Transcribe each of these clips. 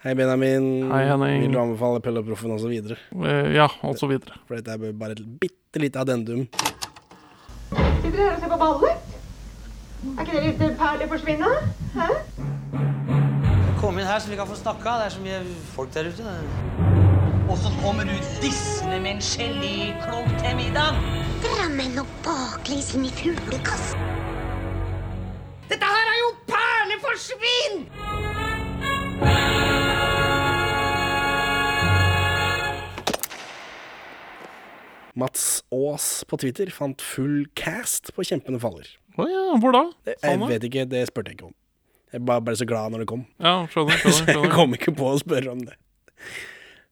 Hei, Benjamin. Hei, Henning. Vil du anbefale Pelleproffen osv.? Uh, Ja, og så videre. For dette er bare et bitte lite addendum. Sitter dere her og ser på ballet? Er ikke det litt perler forsvinne? Hæ? Kom inn her så vi kan få snakka. Det er så mye folk der ute. Og så kommer du dissende med en geléklump til middag. Drammen og baklengs inn i fuglekassen. Dette her er jo perleforsvinn! Mats Aas på Twitter fant full cast på 'Kjempende faller. Å ja, hvor da? Jeg vet ikke, det spurte jeg ikke om. Jeg bare så glad når det kom. Ja, skjønner. skjønner, skjønner, så jeg kom ikke på å spørre om det.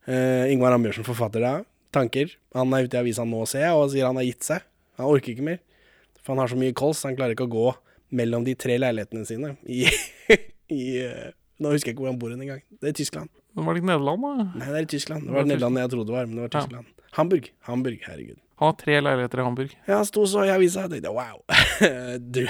Uh, Ingvar Ambjørnsen, forfatter da. Tanker. Han er ute i avisa nå, ser jeg, og sier han har gitt seg. Han orker ikke mer. For han har så mye kols, han klarer ikke å gå mellom de tre leilighetene sine i, i eh, Nå husker jeg ikke hvor han bor hen engang. Det er i Tyskland. Det var litt Nederland, da. Nei, det er i Tyskland. Det Det var var Nederland jeg trodde det var, men det var Ja. Tyskland. Hamburg. Hamburg, herregud. Han har tre leiligheter i Hamburg. Ja, han sto så i avisa, og tenkte wow. du,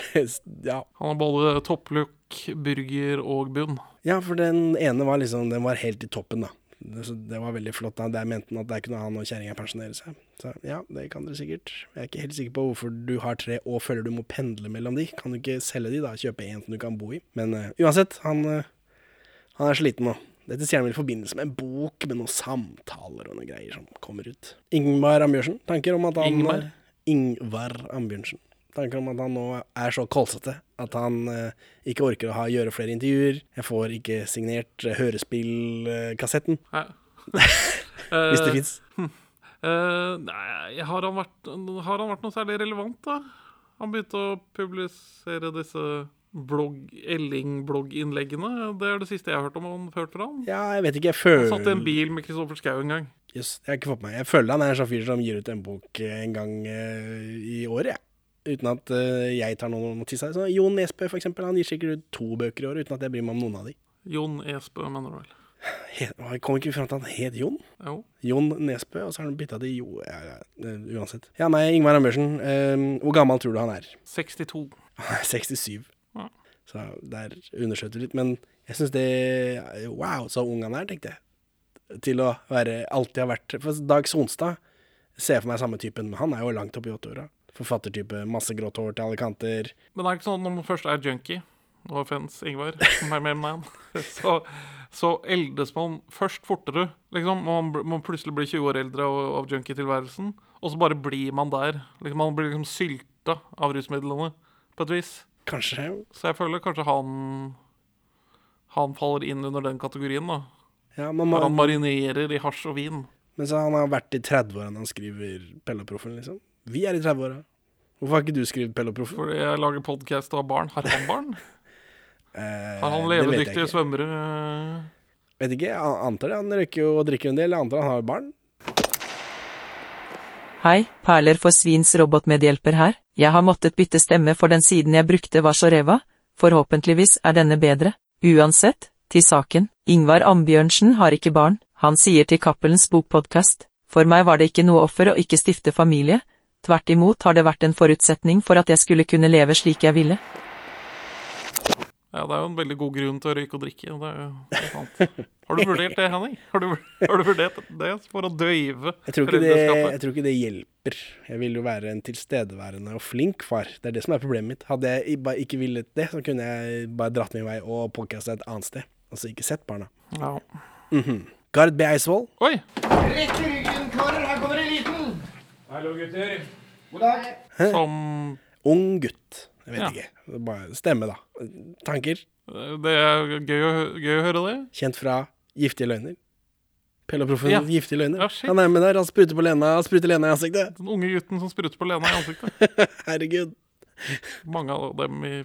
ja. Han har både topplukk, burger og bunn. ja, for den ene var liksom Den var helt i toppen, da. Det, så det var veldig flott. da. Der mente han at der kunne han og kjerringa pensjonere seg. Så ja, det kan dere sikkert. Jeg er ikke helt sikker på hvorfor du har tre og føler du må pendle mellom de. Kan du ikke selge de, da? Kjøpe en som du kan bo i. Men uh, uansett, han, eh, han er sliten nå. Dette sier han vel i forbindelse med en bok med noen samtaler og noen greier som kommer ut. Ingvar Ambjørnsen, tanker om at han Ingmar, Ingvar Ambjørnsen. Tanker om at han nå er så kolsete at han eh, ikke orker å ha, gjøre flere intervjuer. Jeg får ikke signert eh, hørespillkassetten, Nei. hvis det Eh, fins. eh, nei, har han, vært, har han vært noe særlig relevant, da? Han begynte å publisere disse blogg, Elling-blogginnleggene. Det er det siste jeg har hørt om han ført fra han. Ja, jeg vet ikke. Jeg føler... Han satt i en bil med Kristoffer Schou en gang. Jøss, har jeg ikke fått med meg. Jeg føler han er en sånn fyr som gir ut en bok eh, en gang uh, i året, jeg. Uten at uh, jeg tar noen til seg. Så Jon Nesbø, for eksempel, han gir sikkert ut to bøker i år uten at jeg bryr meg om noen av de. Jon Esbø, mener du vel. Jeg kom ikke fram til at han het Jon. Jo. Jon Nesbø, og så har han bytta til Jo... Ja, ja, uansett. Ja, nei, Ingvar Ambjørsen. Um, hvor gammel tror du han er? 62. Er 67. Så der undersøkte vi litt. Men jeg syns det Wow, så ung han er, tenkte jeg. Til å være Alltid har vært For Dag Sonstad ser jeg for meg samme typen, men han er jo langt opp i åtteåra. Forfattertype, masse grått hår til alle kanter. Men det er ikke sånn når man først er junkie No offense, Ingvar. My main man. Så, så eldes man først fortere, liksom. Man, man plutselig blir 20 år eldre av, av junkie-tilværelsen. Og så bare blir man der. Liksom, man blir liksom sylta av rusmidlene, på et vis. Kanskje Så jeg føler kanskje han Han faller inn under den kategorien, da. Ja, man må, han marinerer i hasj og vin. Men så han har vært i 30-åra når han skriver Pelleproffen, liksom. Vi er i 30-åra. Hvorfor har ikke du skrevet Pelleproffen? Fordi jeg lager podkast og har barn. Har han barn? Eh, Har han jeg levedyktige svømmere? Vet ikke, jeg antar det. Han røyker jo og drikker en del. Jeg antar han har barn. Hei, Perler for svins robotmedhjelper her. Jeg har måttet bytte stemme for den siden jeg brukte var så ræva. Forhåpentligvis er denne bedre. Uansett, til saken. Ingvar Ambjørnsen har ikke barn. Han sier til Cappelens bokpodkast. For meg var det ikke noe offer å ikke stifte familie. Tvert imot har det vært en forutsetning for at jeg skulle kunne leve slik jeg ville. Ja, det er jo en veldig god grunn til å røyke og drikke. Det er jo det er sant. Har du vurdert det, Henning? Har du, har du vurdert det for å døyve Jeg tror, det, jeg tror ikke det hjelper. Jeg vil jo være en tilstedeværende og flink far. Det er det som er problemet mitt. Hadde jeg bare ikke villet det, så kunne jeg bare dratt min vei og podkasta et annet sted. Altså ikke sett barna. Ja. Gard B. Eidsvoll. Oi! Rett i ryggen, karer. Her kommer eliten. Hallo, gutter. God dag. Som Ung gutt. Jeg vet Ja. ikke. Bare stemme, da. Tanker. Det er gøy å, gøy å høre det. Kjent fra Giftige løgner. Pelle og Proffen, Ja. Giftige løgner. Ja, han er med der. Han spruter på Lena, han spruter Lena i ansiktet. Den unge gutten som spruter på Lena i ansiktet. Herregud. Mange av dem i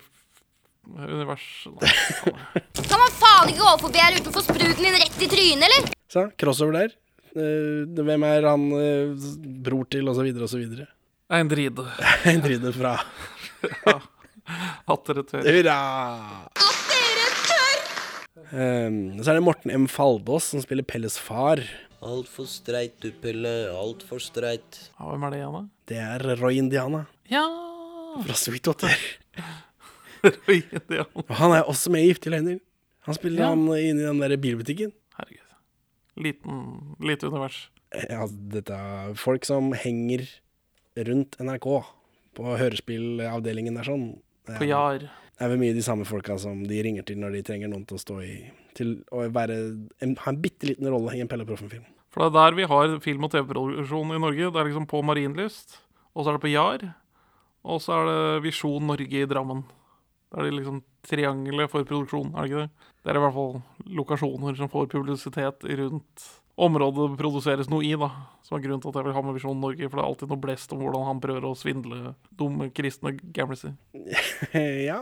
universet. Kan man faen ikke gå forbi her uten å få spruten din rett i trynet, eller? Så, crossover der. Eh, hvem er han eh, bror til, og så videre, og så videre. En dride. En At dere tør. Hurra! Um, så er det Morten M. Faldås som spiller Pelles far. Altfor streit du, Pelle. Altfor streit. Ja, hvem er det igjen, da? Det er Roy Indiana Ja! fra Sweetwater. Roy det er han. Han er også med i Giftige løgner. Han spiller Ja. han inne i den der bilbutikken. Herregud. Liten, lite univers. Ja, dette er folk som henger rundt NRK på hørespillavdelingen der sånn. På Jar. Det er vel mye de samme folka som de ringer til når de trenger noen til å stå i Til å være en, ha en bitte liten rolle i en Pelle Proffen-film. For det er der vi har film- og TV-produksjon i Norge. Det er liksom på Marienlyst, og så er det på Jar, og så er det Visjon Norge i Drammen. Det er det liksom triangelet for produksjon, er det ikke det? Det er i hvert fall lokasjoner som får publisitet rundt området det produseres noe i, da. Som er grunnen til at jeg vil ha med Visjon Norge, for det er alltid noe blest om hvordan han prøver å svindle dumme kristne gamliser. ja.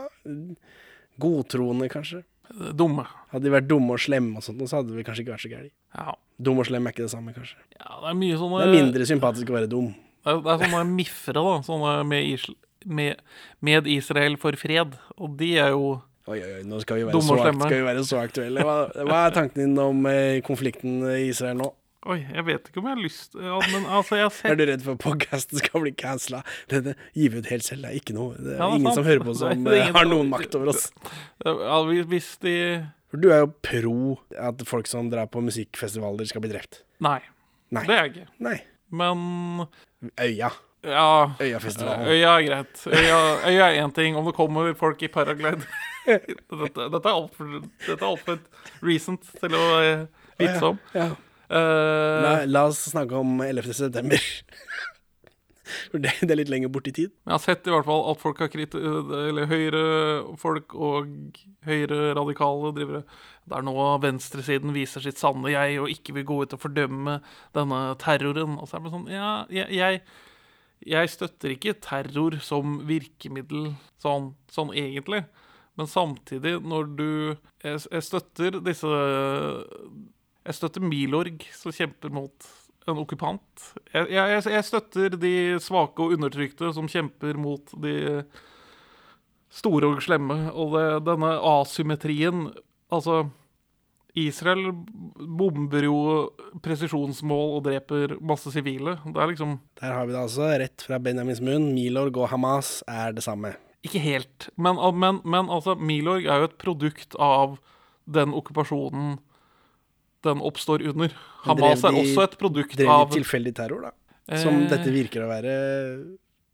Godtroende, kanskje. Dumme. Hadde de vært dumme og slemme og sånt, så hadde vi kanskje ikke vært så gærne. Ja. Dum og slem er ikke det samme, kanskje. ja, det er mye sånne Det er mindre sympatisk å være dum. Det er, det er sånne miffere, da. Sånne med, Isl med, med Israel for fred. Og de er jo Oi, oi, oi, nå skal vi være, så, akt, skal vi være så aktuelle. Hva, hva er tanken din om eh, konflikten i Israel nå? Oi, jeg vet ikke om jeg har lyst ja, Men altså, jeg har Er du redd for at podkasten skal bli cancela? Dette gir vi ut helt selv, det er ikke noe Det er Ja, det ingen sant. som hører på som Det er eh, ingen har noen makt over oss. ja, hvis- de du er jo pro at folk som drar på musikkfestivaler, skal bli drept. Nei. Nei. Det er jeg ikke. Nei. Men Øya. Ja Øyafestivalen. Øya er greit. Øya, øya er én ting. Om det kommer folk i paraglide Dette, dette er altfor altfor recent til å eh, vitse om. Ja. Eh, La, la oss snakke om 11. september. For det, det er litt lenger bort i tid. Jeg har sett i hvert fall at folk har krit... eller høyrefolk og høyre-radikale drivere er nå venstresiden viser sitt sanne jeg og ikke vil gå ut og fordømme denne terroren. Og så er det sånn Ja, jeg, jeg, jeg støtter ikke terror som virkemiddel sånn, sånn egentlig. Men samtidig, når du Jeg, jeg støtter disse Jeg støtter Milorg, som kjemper mot en okkupant. Jeg, jeg, jeg støtter de svake og undertrykte som kjemper mot de store og slemme. Og det, denne asymmetrien Altså, Israel bomber jo presisjonsmål og dreper masse sivile. Det er liksom Der har vi det altså, rett fra Benjamins munn. Milorg og Hamas er det samme. Ikke helt. Men, men, men altså, Milorg er jo et produkt av den okkupasjonen den oppstår under. Hamas er også et produkt Drev av Drev tilfeldig terror, da? Som Eh. dette virker å være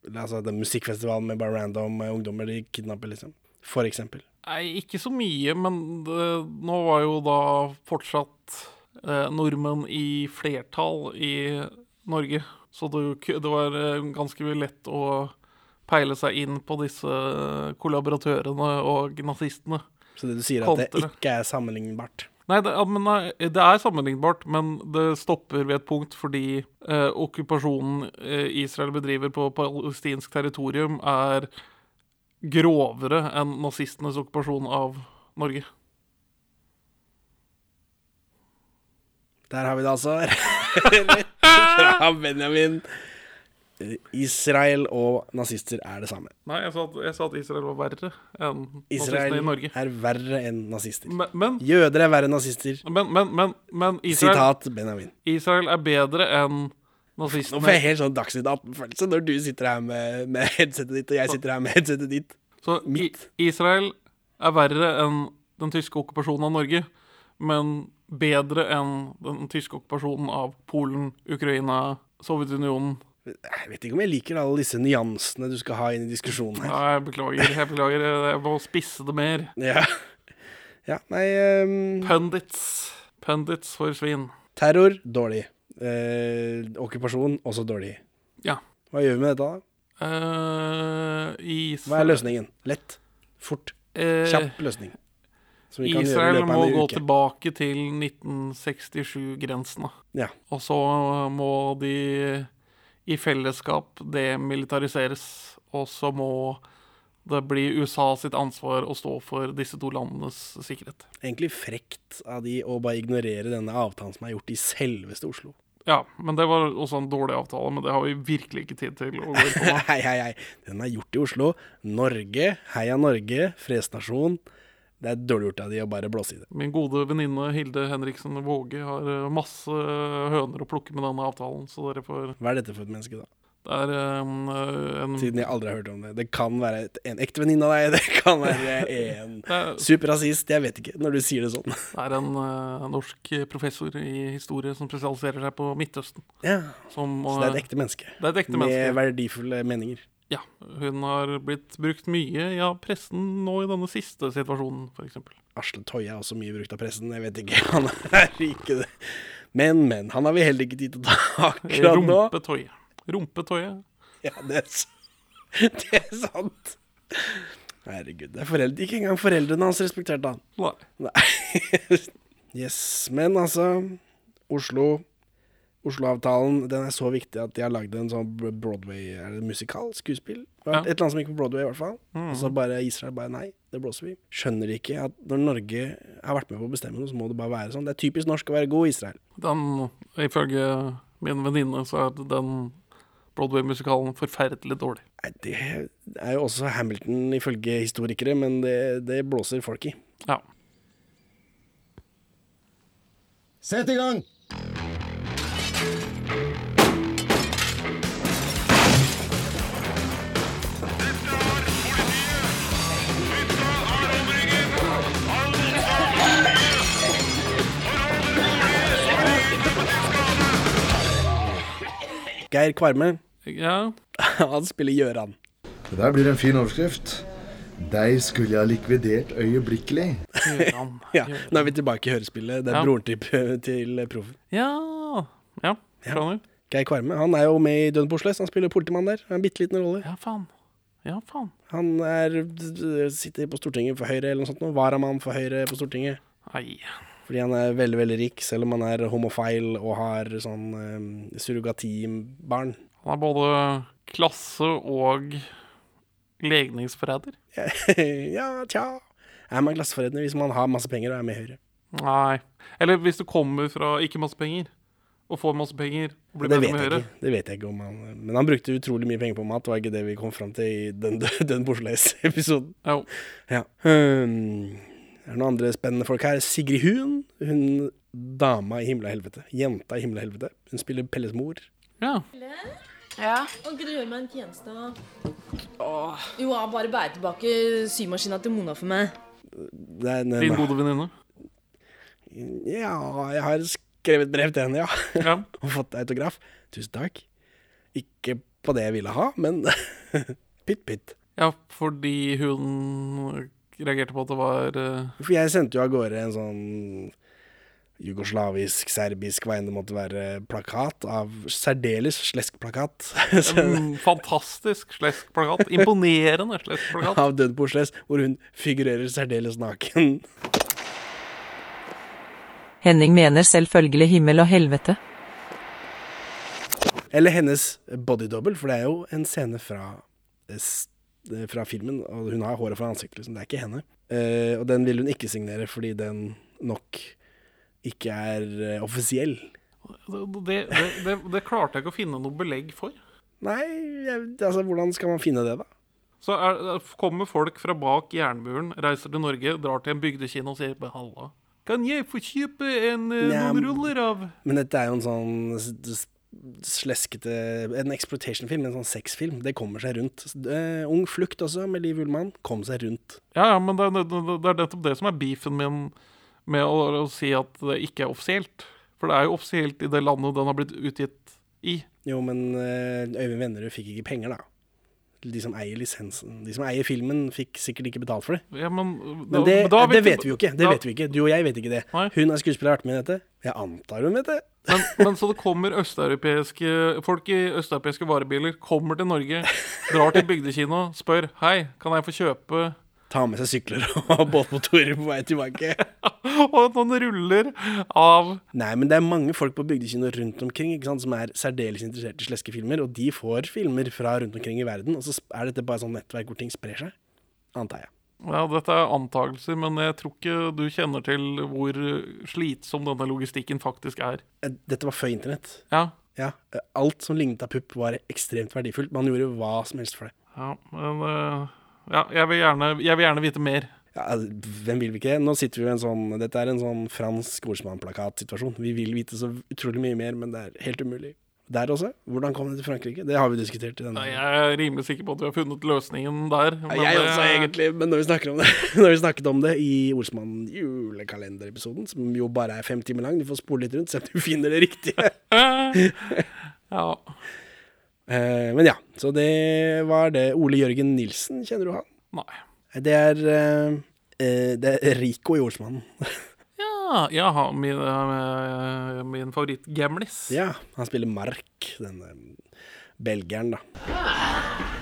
Altså den musikkfestivalen med bare random ungdommer de kidnapper, liksom. For eksempel. Nei, ikke så mye, men det, nå var jo da fortsatt eh, nordmenn i flertall i Norge. Så det, det var eh, ganske lett å peile seg inn på disse kollaboratørene og nazistene. Så det du sier at det ikke er sammenlignbart. Nei, det, nei, det er sammenlignbart, men det stopper ved et punkt fordi eh, okkupasjonen eh, Israel bedriver på palestinsk territorium, er grovere enn nazistenes okkupasjon av Norge. Der har vi det altså. Rett fra Benjamin. Israel og nazister er det samme. Nei, jeg sa at, jeg sa at Israel var verre enn Israel nazistene i Norge. er verre enn nazister. Men, men, Jøder er verre enn nazister. men, men, men, men Israel, Sitat Benjamin. Israel er bedre enn Nå får jeg helt sånn Dagsnytt 18-følelse når du sitter her med, med headsetet ditt, og jeg sitter her med headsetet ditt. Så mitt. Israel er verre enn den tyske okkupasjonen av Norge, men bedre enn den tyske okkupasjonen av Polen, Ukraina, Sovjetunionen. Jeg vet ikke om jeg liker alle disse nyansene du skal ha inn i diskusjonen her. Ja, jeg beklager. Jeg beklager, jeg må spisse det mer. Ja, ja nei um... Pundits. Pundits for svin. Terror, dårlig. Eh, okkupasjon, også dårlig. Ja. Hva gjør vi med dette, da? Eh, Israel, Hva er løsningen? Lett. Fort. Eh, Kjapp løsning. Israel må gå uke. tilbake til 1967-grensene. Ja. Og så må de i fellesskap demilitariseres. Og så må det bli USA sitt ansvar å stå for disse to landenes sikkerhet. Egentlig frekt av de å bare ignorere denne avtalen som er gjort i selveste Oslo. Ja, men det var også en dårlig avtale, men det har vi virkelig ikke tid til å gå inn på. Hei, hei, hei. Den er gjort i Oslo. Norge, heia Norge, fredsnasjon. Det er dårlig gjort av de å bare blåse i det. Min gode venninne Hilde Henriksen Våge har eh, masse høner å plukke med denne avtalen, så dere får Hva er dette for et menneske, da? Er um, en Siden jeg aldri har hørt om det. Det kan være et, en ekte venninne av deg, det kan være en er, superrasist. Jeg vet ikke, når du sier det sånn. det er en uh, norsk professor i historie som spesialiserer seg på Midtøsten. Ja, Som, Så det er et eh, ekte menneske. det er et ekte Med menneske. verdifulle meninger. Ja, hun har blitt brukt mye av ja, pressen nå i denne siste situasjonen, f.eks. Asle Toje er også mye brukt av pressen. Jeg vet ikke, han er ikke det. Men, men. Han har vi heller ikke tid til å ta akkurat nå. Rumpetoye. Rumpetoye. Ja, det er, det er sant. Herregud. Det er foreldre. Ikke engang foreldrene hans respekterte han. Nei. Nei. yes. Men altså, Oslo Oslo-avtalen den er så viktig at de har lagd en sånn Broadway Er det musikal? Skuespill? Ja. Et eller annet som gikk på Broadway, i hvert fall. Mm. Og så bare Israel bare nei, det blåser vi. Skjønner de ikke at når Norge har vært med på å bestemme noe, så må det bare være sånn. Det er typisk norsk å være god, Israel. Den, ifølge min venninne, så er det den Broadway-musikalen forferdelig dårlig. Nei, det er jo også Hamilton ifølge historikere, men det, det blåser folk i. Ja. Sett i gang! Geir Kvarme, ja. han spiller Gjøran. Det der blir en fin overskrift. Deg skulle jeg ha likvidert øyeblikkelig. Gjøran. Ja, nå er vi tilbake i hørespillet. Det er Ja. broren til, til proffen. Ja. Ja, skjønner. Geir Kvarme han er jo med i Døden på Oslo S. Han spiller politimann der. En bitte liten rolle. Ja, faen. Ja, faen. Han er, sitter på Stortinget for Høyre eller noe sånt. nå. Varamann for Høyre på Stortinget. Ai. Fordi han er veldig veldig rik, selv om han er homofil og har sånn um, surrogatibarn. Han er både klasse og legningsforræder. ja, tja. Er man klasseforræder hvis man har masse penger og er med i Høyre? Nei. Eller hvis du kommer fra ikke masse penger, og får masse penger og blir med medlem i Høyre. ikke. det vet jeg ikke om han Men han brukte utrolig mye penger på mat, var ikke det vi kom fram til i den, den Borselais-episoden? Jo. Ja. Um, er det noen andre spennende folk her? Sigrid Hun. Hun dama i himmel og helvete. Jenta i himmel og helvete. Hun spiller Pelles mor. Ja. Ja. Kan ikke du gjøre meg en tjeneste? Jo, ja, bare bære tilbake symaskina til Mona for meg. Nei, nei, Din gode venninne. Ja, jeg har skrevet brev til henne, ja. Ja. og fått autograf. Tusen takk. Ikke på det jeg ville ha, men pytt pytt. ja, fordi hun reagerte på at det var uh... For jeg sendte jo av gårde en sånn jugoslavisk, serbisk, hva enn det måtte være, plakat av særdeles slesk plakat. en fantastisk slesk plakat. Imponerende slesk plakat. av Død på Oslo hvor hun figurerer særdeles naken. Henning mener selvfølgelig himmel og helvete. Eller hennes bodydouble, for det er jo en scene fra, fra filmen, og hun har håret fra ansiktet, liksom. Det er ikke henne. Eh, og den vil hun ikke signere fordi den nok ikke er eh, offisiell. Det, det, det, det klarte jeg ikke å finne noe belegg for. Nei, jeg, altså hvordan skal man finne det, da? Så er, kommer folk fra bak jernmuren, reiser til Norge, drar til en bygdekino og sier Halla, kan jeg få kjøpe en, ja, noen ruller av Men dette er jo en sånn sleskete En exploitation-film, en sånn sexfilm. Det kommer seg rundt. Uh, Ung flukt også, med Liv Ullmann, kom seg rundt. Ja, ja, men det, det, det er nettopp det som er beefen min med å, å si at det ikke er offisielt. For det er jo offisielt i det landet den har blitt utgitt i. Jo, men eh, Øyvind Vennerud fikk ikke penger, da. De som eier lisensen De som eier filmen, fikk sikkert ikke betalt for det. Ja, men, Men det, da det vet vi jo ikke. Det da- vet vi ikke. Du og jeg vet ikke det. Nei. Hun er skuespiller og har vært med i dette. Jeg antar hun vet det. Men, men så det kommer østeuropeiske folk i østeuropeiske varebiler, kommer til Norge, drar til bygdekino, spør Hei, kan jeg få kjøpe Ta med seg sykler og båtmotorer på vei tilbake. Og noen ruller av Nei, men det er mange folk på bygdekino rundt omkring ikke sant, som er særdeles interessert i sleskefilmer, og de får filmer fra rundt omkring i verden, og så er dette bare sånn nettverk hvor ting sprer seg. Antar jeg. Ja, dette er antakelser, men jeg tror ikke du kjenner til hvor slitsom denne logistikken faktisk er. Eh, Dette var før internett. Ja, Ja, eh, Alt som lignet av pupp, var ekstremt verdifullt. Man gjorde hva som helst for det. ja men eh, Ja, jeg vil, gjerne, jeg vil gjerne vite mer. Ja, altså, Hvem vil vi ikke? Nå sitter vi i en sånn Dette er en sånn fransk ordsmannplakat-situasjon. Vi vil vite så utrolig mye mer, men det er helt umulig. der også. Hvordan kom det til Frankrike? Det har vi diskutert i denne. Nei, Jeg er rimelig sikker på at vi har funnet løsningen der. Men jeg også, egentlig, men når vi snakker om det Når vi snakket om det i Olsmann julekalenderepisoden, som jo bare er fem timer lang, du får spole litt rundt, se om du finner det riktige. ja. Eh, men ja, så det var det. Ole Jørgen Nilsen, kjenner du han? Nei. Det er, eh, eh, det er Rico i Olsmannen. Ja, ja min, eh, min favoritt-gamlis. Ja, han spiller Mark, denne belgieren, da.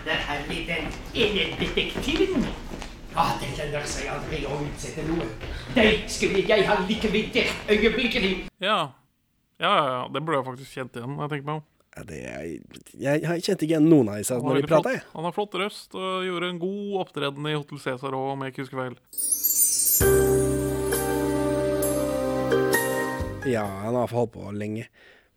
Der har vi den ene detektiven. Ah, det lønner seg aldri å utsette noe. Deg skulle jeg ha likvidert øyeblikkelig. Ja. ja, ja, ja. Det burde jeg faktisk kjent igjen. Jeg tenker meg om. Ja, det er, jeg, jeg kjente ikke igjen noen av disse har når de prata, Han har flott røst og gjorde en god opptreden i Hotel Cæsar òg, om jeg ikke husker feil. Ja, han har holdt på lenge.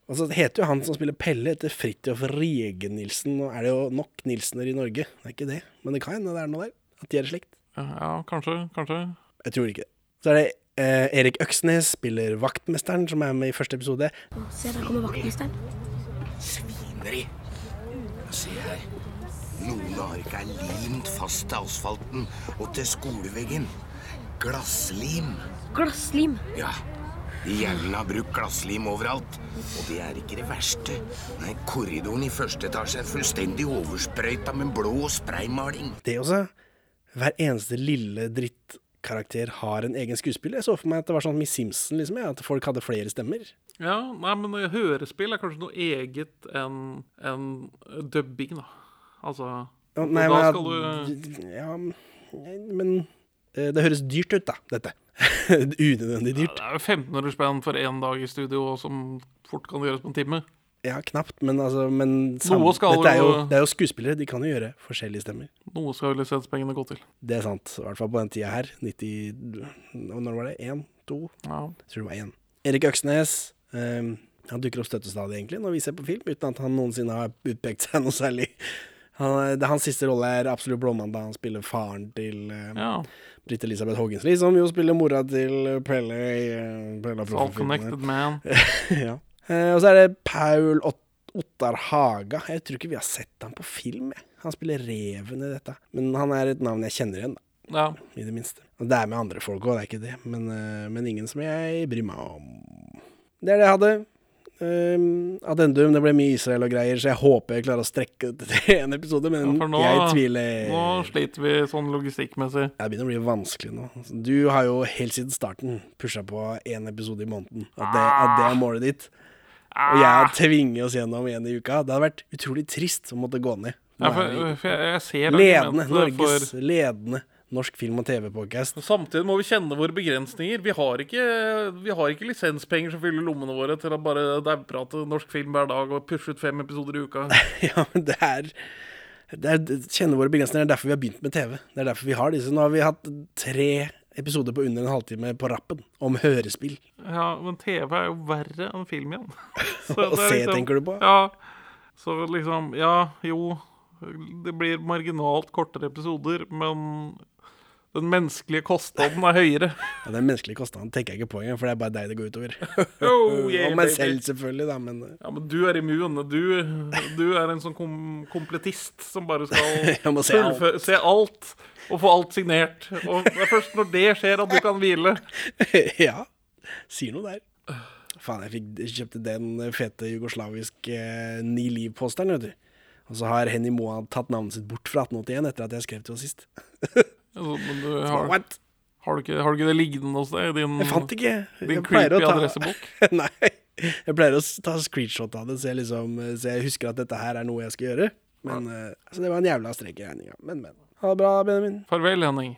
Og så heter jo han som spiller Pelle, etter Fridtjof Regen-Nilsen. Nå er det jo nok Nilsener i Norge, det er ikke det. Men det kan hende det er noe der. At de er i slekt. Ja, ja, kanskje, kanskje. Jeg tror ikke det. Så er det eh, Erik Øksnes spiller vaktmesteren, som er med i første episode. Se, der kommer vaktmesteren. Svineri. Se her. Noen ark er limt fast til asfalten og til skoleveggen. Glasslim. Glasslim. Ja. De jævlene har brukt glasslim overalt. Og det er ikke det verste. Nei, korridoren i første etasje er fullstendig oversprøyta med blå spraymaling. Det også. Hver eneste lille drittkarakter har en egen skuespiller. Jeg så for meg at det var sånn Miss Simpson, liksom, ja, at folk hadde flere stemmer. Ja, nei, men hørespill er kanskje noe eget enn en dubbing, da. Altså Ja, nei, Da men- skal du Ja, men eh, det høres dyrt ut, da, dette. Unødvendig dyrt. Det er jo 1500 spenn for én dag i studio, som fort kan gjøres på en time. Ja, knapt, men altså men skal dette er jo, det er jo skuespillere, de kan jo gjøre forskjellige stemmer. Noe skal jo lisenspengene gå til. Det er sant, i hvert fall på den tida her. 90 Når var det? Én? To? Ja. Jeg tror det var én. Erik Øksnes. Um, han dukker opp støttestadig, egentlig, når vi ser på film, uten at han noensinne har utpekt seg noe særlig. Han, det, hans siste rolle er absolutt Blåmandag. Han spiller faren til uh, Ja. Britt Elisabeth Hågensli, som jo spiller mora til Pelle i uh, Pelle og All connected man. ja. Eh, og så er det Paul Ot Ottar Haga. Jeg tror ikke vi har sett ham på film. Jeg. Han spiller reven i dette. Men han er et navn jeg kjenner igjen, da. Ja. I det minste. Det er med andre folk òg, det er ikke det. Men, eh, men ingen som jeg bryr meg om. Det er det jeg hadde. Um, addendum, det ble mye Israel og greier, så jeg håper jeg klarer å strekke det til en episode, men Ja, nå, jeg tviler. nå sliter vi sånn logistikkmessig. Det begynner å bli vanskelig nå. Du har jo helt siden starten pusha på én episode i måneden. At det, at det er målet ditt. Og jeg har tvinget oss gjennom én i uka. Det hadde vært utrolig trist å måtte gå ned. Ja, for, for jeg, jeg ser ledende, Norges for ledende norsk film- og TV-podkast. Samtidig må vi kjenne våre begrensninger. Vi har ikke, vi har ikke lisenspenger som fyller lommene våre til å bare dauprate norsk film hver dag og pushe ut fem episoder i uka. Ja, men det er, det er Kjenne våre begrensninger. Det er derfor vi har begynt med TV. Det er derfor vi har disse. Nå har vi hatt tre episoder på under en halvtime på rappen om hørespill. Ja, men TV er jo verre enn film igjen. Å se, liksom, tenker du på? Ja. Så liksom Ja, jo. Det blir marginalt kortere episoder, men den menneskelige kostnaden er høyere. Ja, Den menneskelige kostnaden tenker jeg ikke på engang, for det er bare deg det går utover. Oh, yeah, og meg selv, selvfølgelig, da, men Ja, men du er immun. Du, du er en sånn kom kompletist som bare skal se alt. se alt og få alt signert. Og det er først når det skjer, at du kan hvile. ja. Sier noe der. Faen, jeg fikk kjøpte den fete jugoslaviske eh, Ni Liv-posteren, vet du. Og så har Henny Moa tatt navnet sitt bort fra 1881 etter at jeg skrev til henne sist. Du har, har, du ikke, har du ikke det liggende hos deg? Din, Jeg fant ikke. Din Jeg creepy ta- adressebok? Nei. Jeg pleier å ta screenshot av det, så jeg, liksom, så jeg husker at dette her er noe jeg skal gjøre. Men eh, altså, det var en jævla strek i regninga. Men, men. Ha det bra, Benjamin. Farvel, Henning.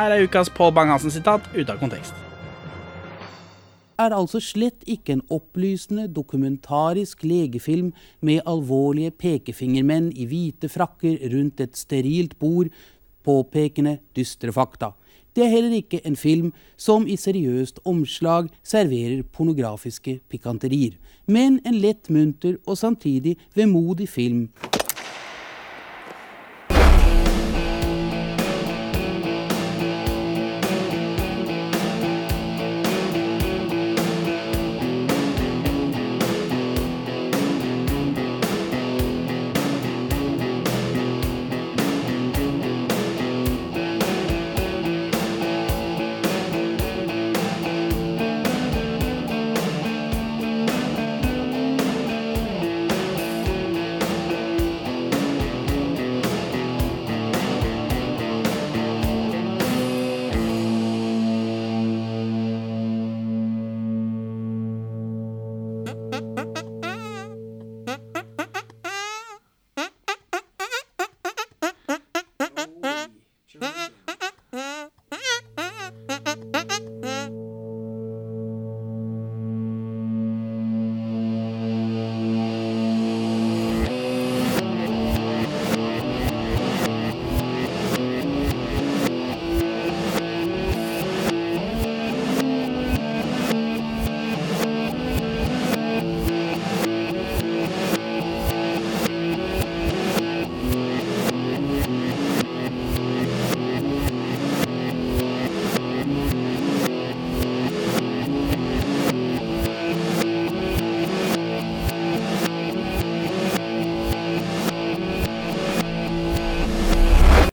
Her er ukas Pål Bang-Hansen-sitat ute av kontekst. er altså slett ikke en opplysende, dokumentarisk legefilm med alvorlige pekefingermenn i hvite frakker rundt et sterilt bord, påpekende dystre fakta. Det er heller ikke en film som i seriøst omslag serverer pornografiske pikanterier, men en lett munter og samtidig vemodig film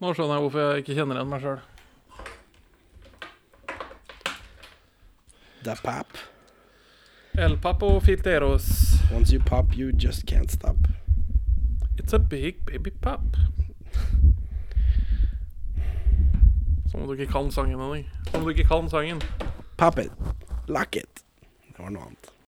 Nå skjønner jeg hvorfor jeg ikke kjenner igjen meg sjøl. Er pap. El Papo Filteros. Once you pop, you just can't stop. It's a big baby pop. Som om du ikke kan sangen, Henning. Som om du ikke kan sangen. Pop it. Lock it. Det var noe annet.